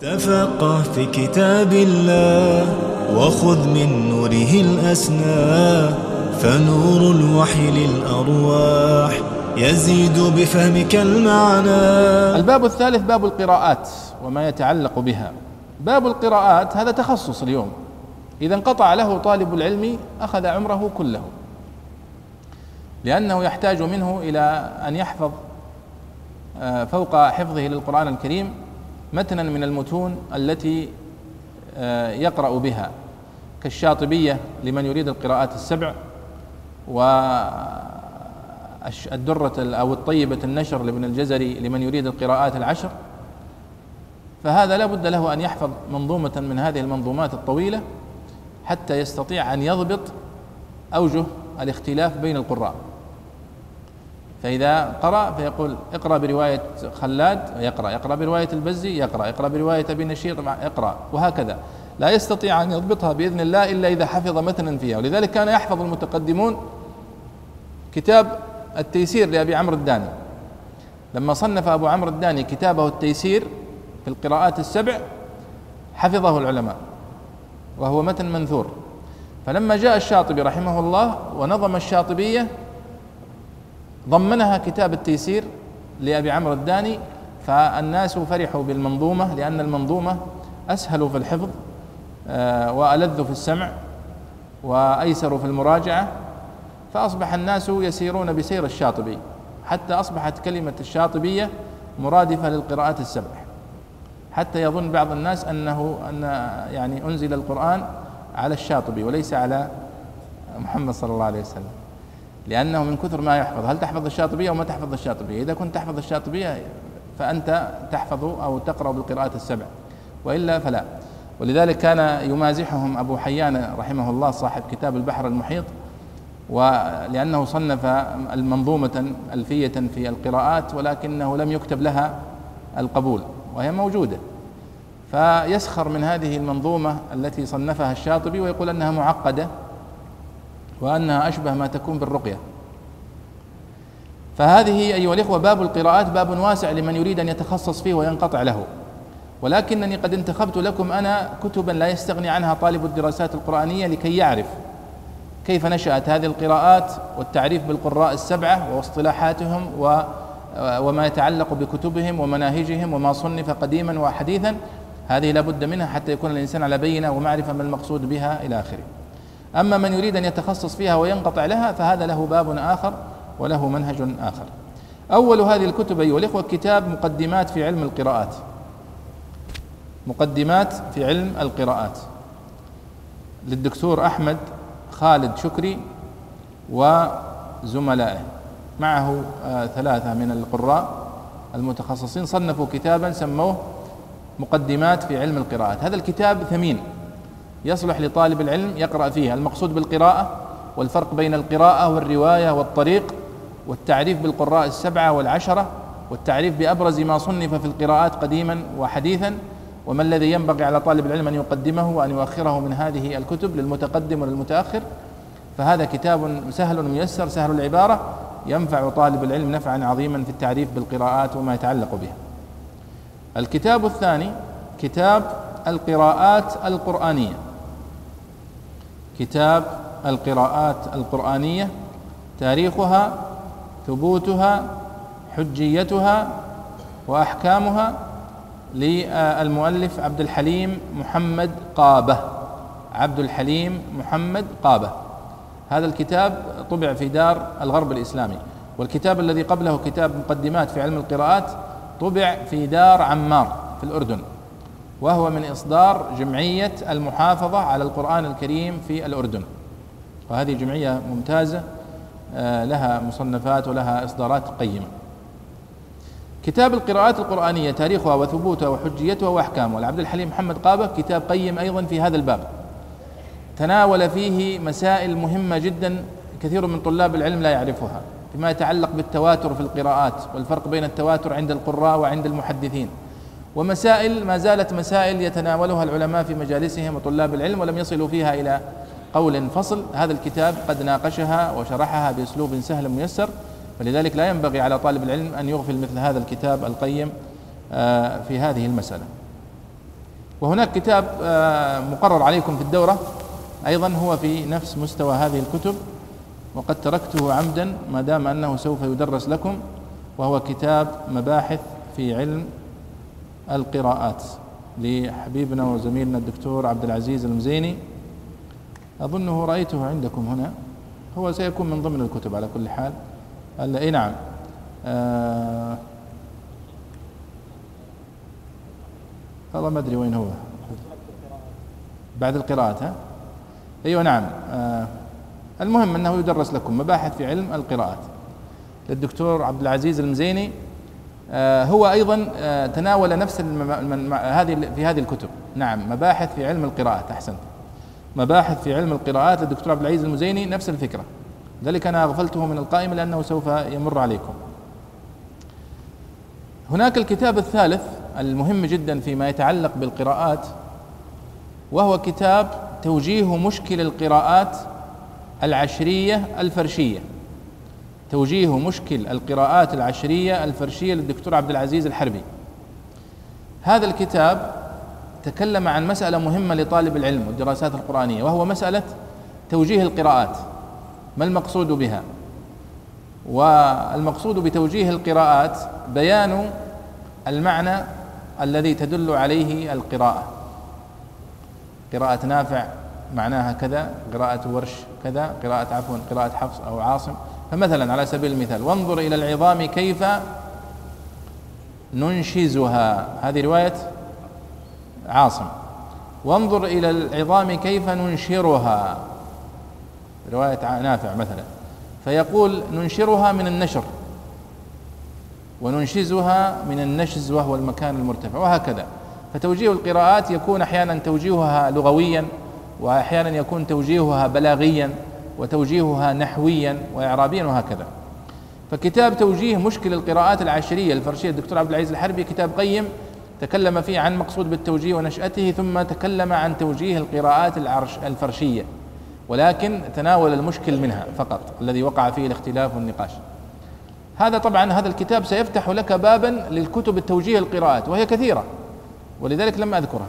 تفقه في كتاب الله وخذ من نوره الأسنى فنور الوحي للأرواح يزيد بفهمك المعنى. الباب الثالث باب القراءات وما يتعلق بها. باب القراءات هذا تخصص اليوم. إذا انقطع له طالب العلم أخذ عمره كله. لأنه يحتاج منه إلى أن يحفظ آه، فوق حفظه للقرآن الكريم متنا من المتون التي آه، يقرأ بها كالشاطبية لمن يريد القراءات السبع والدرة أو الطيبة النشر لابن الجزري لمن يريد القراءات العشر. فهذا لا بد له أن يحفظ منظومة من هذه المنظومات الطويلة حتى يستطيع أن يضبط أوجه الاختلاف بين القراء. فإذا قرأ فيقول اقرأ برواية خلاد يقرأ. يقرأ برواية البزي يقرأ. يقرأ برواية أبي نشيط يقرأ. وهكذا. لا يستطيع أن يضبطها بإذن الله إلا إذا حفظ متنا فيها. ولذلك كان يحفظ المتقدمون كتاب التيسير لأبي عمرو الداني. لما صنف أبو عمرو الداني كتابه التيسير في القراءات السبع حفظه العلماء. وهو متن منثور. فلما جاء الشاطبي رحمه الله ونظم الشاطبية ضمنها كتاب التيسير لأبي عمرو الداني فالناس فرحوا بالمنظومة لأن المنظومة أسهل في الحفظ آه، وألذ في السمع وأيسر في المراجعة فأصبح الناس يسيرون بسير الشاطبي حتى أصبحت كلمة الشاطبية مرادفة للقراءات السبع. حتى يظن بعض الناس أنه أن يعني أنزل القرآن على الشاطبي وليس على محمد صلى الله عليه وسلم. لأنه من كثر ما يحفظ. هل تحفظ الشاطبية أو ما تحفظ الشاطبية؟ إذا كنت تحفظ الشاطبية فأنت تحفظ أو تقرأ بالقراءة السبع وإلا فلا. ولذلك كان يمازحهم أبو حيان رحمه الله صاحب كتاب البحر المحيط ولأنه صنف المنظومة ألفية في القراءات ولكنه لم يكتب لها القبول وهي موجودة. فيسخر من هذه المنظومة التي صنفها الشاطبي ويقول أنها معقدة وأنها أشبه ما تكون بالرقية. فهذه أيها الإخوة باب القراءات باب واسع لمن يريد أن يتخصص فيه وينقطع له. ولكنني قد انتخبت لكم أنا كتبا لا يستغني عنها طالب الدراسات القرآنية لكي يعرف كيف نشأت هذه القراءات والتعريف بالقراء السبعة واصطلاحاتهم و وما يتعلق بكتبهم ومناهجهم وما صنف قديما وحديثا. هذه لابد منها حتى يكون الإنسان على بينة ومعرفة ما المقصود بها إلى آخره. أما من يريد أن يتخصص فيها وينقطع لها فهذا له باب آخر وله منهج آخر. أول هذه الكتب أيها الإخوة كتاب مقدمات في علم القراءات. مقدمات في علم القراءات. للدكتور أحمد خالد شكري وزملائه. معه آه ثلاثة من القراء المتخصصين. صنفوا كتابا سموه مقدمات في علم القراءات. هذا الكتاب ثمين. يصلح لطالب العلم يقرأ فيه المقصود بالقراءة والفرق بين القراءة والرواية والطريق والتعريف بالقراء السبعة والعشرة والتعريف بأبرز ما صنف في القراءات قديما وحديثا وما الذي ينبغي على طالب العلم أن يقدمه وأن يؤخره من هذه الكتب للمتقدم وللمتأخر فهذا كتاب سهل ميسر سهل العبارة ينفع طالب العلم نفعا عظيما في التعريف بالقراءات وما يتعلق بها. الكتاب الثاني كتاب القراءات القرآنية. كتاب القراءات القرآنية تاريخها ثبوتها حجيتها وأحكامها للمؤلف عبد الحليم محمد قابة. عبد الحليم محمد قابة. هذا الكتاب طبع في دار الغرب الإسلامي والكتاب الذي قبله كتاب مقدمات في علم القراءات طبع في دار عمار في الأردن. وهو من إصدار جمعية المحافظة على القرآن الكريم في الأردن. وهذه جمعية ممتازة آه، لها مصنفات ولها إصدارات قيمة. كتاب القراءات القرآنية تاريخها وثبوتها وحجيتها وأحكامها. لعبد الحليم محمد قابة كتاب قيم أيضا في هذا الباب. تناول فيه مسائل مهمة جدا كثير من طلاب العلم لا يعرفها فيما يتعلق بالتواتر في القراءات والفرق بين التواتر عند القراء وعند المحدثين. ومسائل ما زالت مسائل يتناولها العلماء في مجالسهم وطلاب العلم ولم يصلوا فيها إلى قول فصل. هذا الكتاب قد ناقشها وشرحها بأسلوب سهل ميسر فلذلك لا ينبغي على طالب العلم أن يغفل مثل هذا الكتاب القيم آه، في هذه المسألة. وهناك كتاب آه، مقرر عليكم في الدورة أيضا هو في نفس مستوى هذه الكتب وقد تركته عمدا ما دام أنه سوف يدرس لكم وهو كتاب مباحث في علم القراءات لحبيبنا وزميلنا الدكتور عبد العزيز المزيني. أظنه رأيته عندكم هنا. هو سيكون من ضمن الكتب على كل حال. إي نعم. آه والله ما أدري وين هو. بعد القراءة ها؟ أيوه نعم. آه المهم أنه يدرس لكم مباحث في علم القراءات للدكتور عبد العزيز المزيني. هو أيضا آه تناول نفس هذه في هذه الكتب. نعم مباحث في علم القراءات أحسنت. مباحث في علم القراءات للدكتور عبد العزيز المزيني نفس الفكرة. ذلك أنا اغفلته من القائمة لأنه سوف يمر عليكم. هناك الكتاب الثالث المهم جدا فيما يتعلق بالقراءات وهو كتاب توجيه مشكل القراءات العشرية الفرشية. توجيه مشكل القراءات العشرية الفرشية للدكتور عبد العزيز الحربي. هذا الكتاب تكلم عن مسألة مهمة لطالب العلم والدراسات القرآنية وهو مسألة توجيه القراءات. ما المقصود بها؟ والمقصود بتوجيه القراءات بيان المعنى الذي تدل عليه القراءة. قراءة نافع معناها كذا قراءة ورش كذا قراءة عفوا قراءة حفص أو عاصم. فمثلا على سبيل المثال وانظر إلى العظام كيف ننشزها. هذه رواية عاصم. وانظر إلى العظام كيف ننشرها. رواية نافع مثلا. فيقول ننشرها من النشر وننشزها من النشز وهو المكان المرتفع وهكذا. فتوجيه القراءات يكون أحيانا توجيهها لغويا واحيانا يكون توجيهها بلاغيا. وتوجيهها نحويا واعرابيا وهكذا. فكتاب توجيه مشكل القراءات العشرية الفرشيه الدكتور عبد العزيز الحربي كتاب قيم تكلم فيه عن مقصود بالتوجيه ونشأته ثم تكلم عن توجيه القراءات الفرشية ولكن تناول المشكل منها فقط الذي وقع فيه الاختلاف والنقاش. هذا طبعا هذا الكتاب سيفتح لك بابا للكتب التوجيه القراءات وهي كثيرة ولذلك لم أذكرها.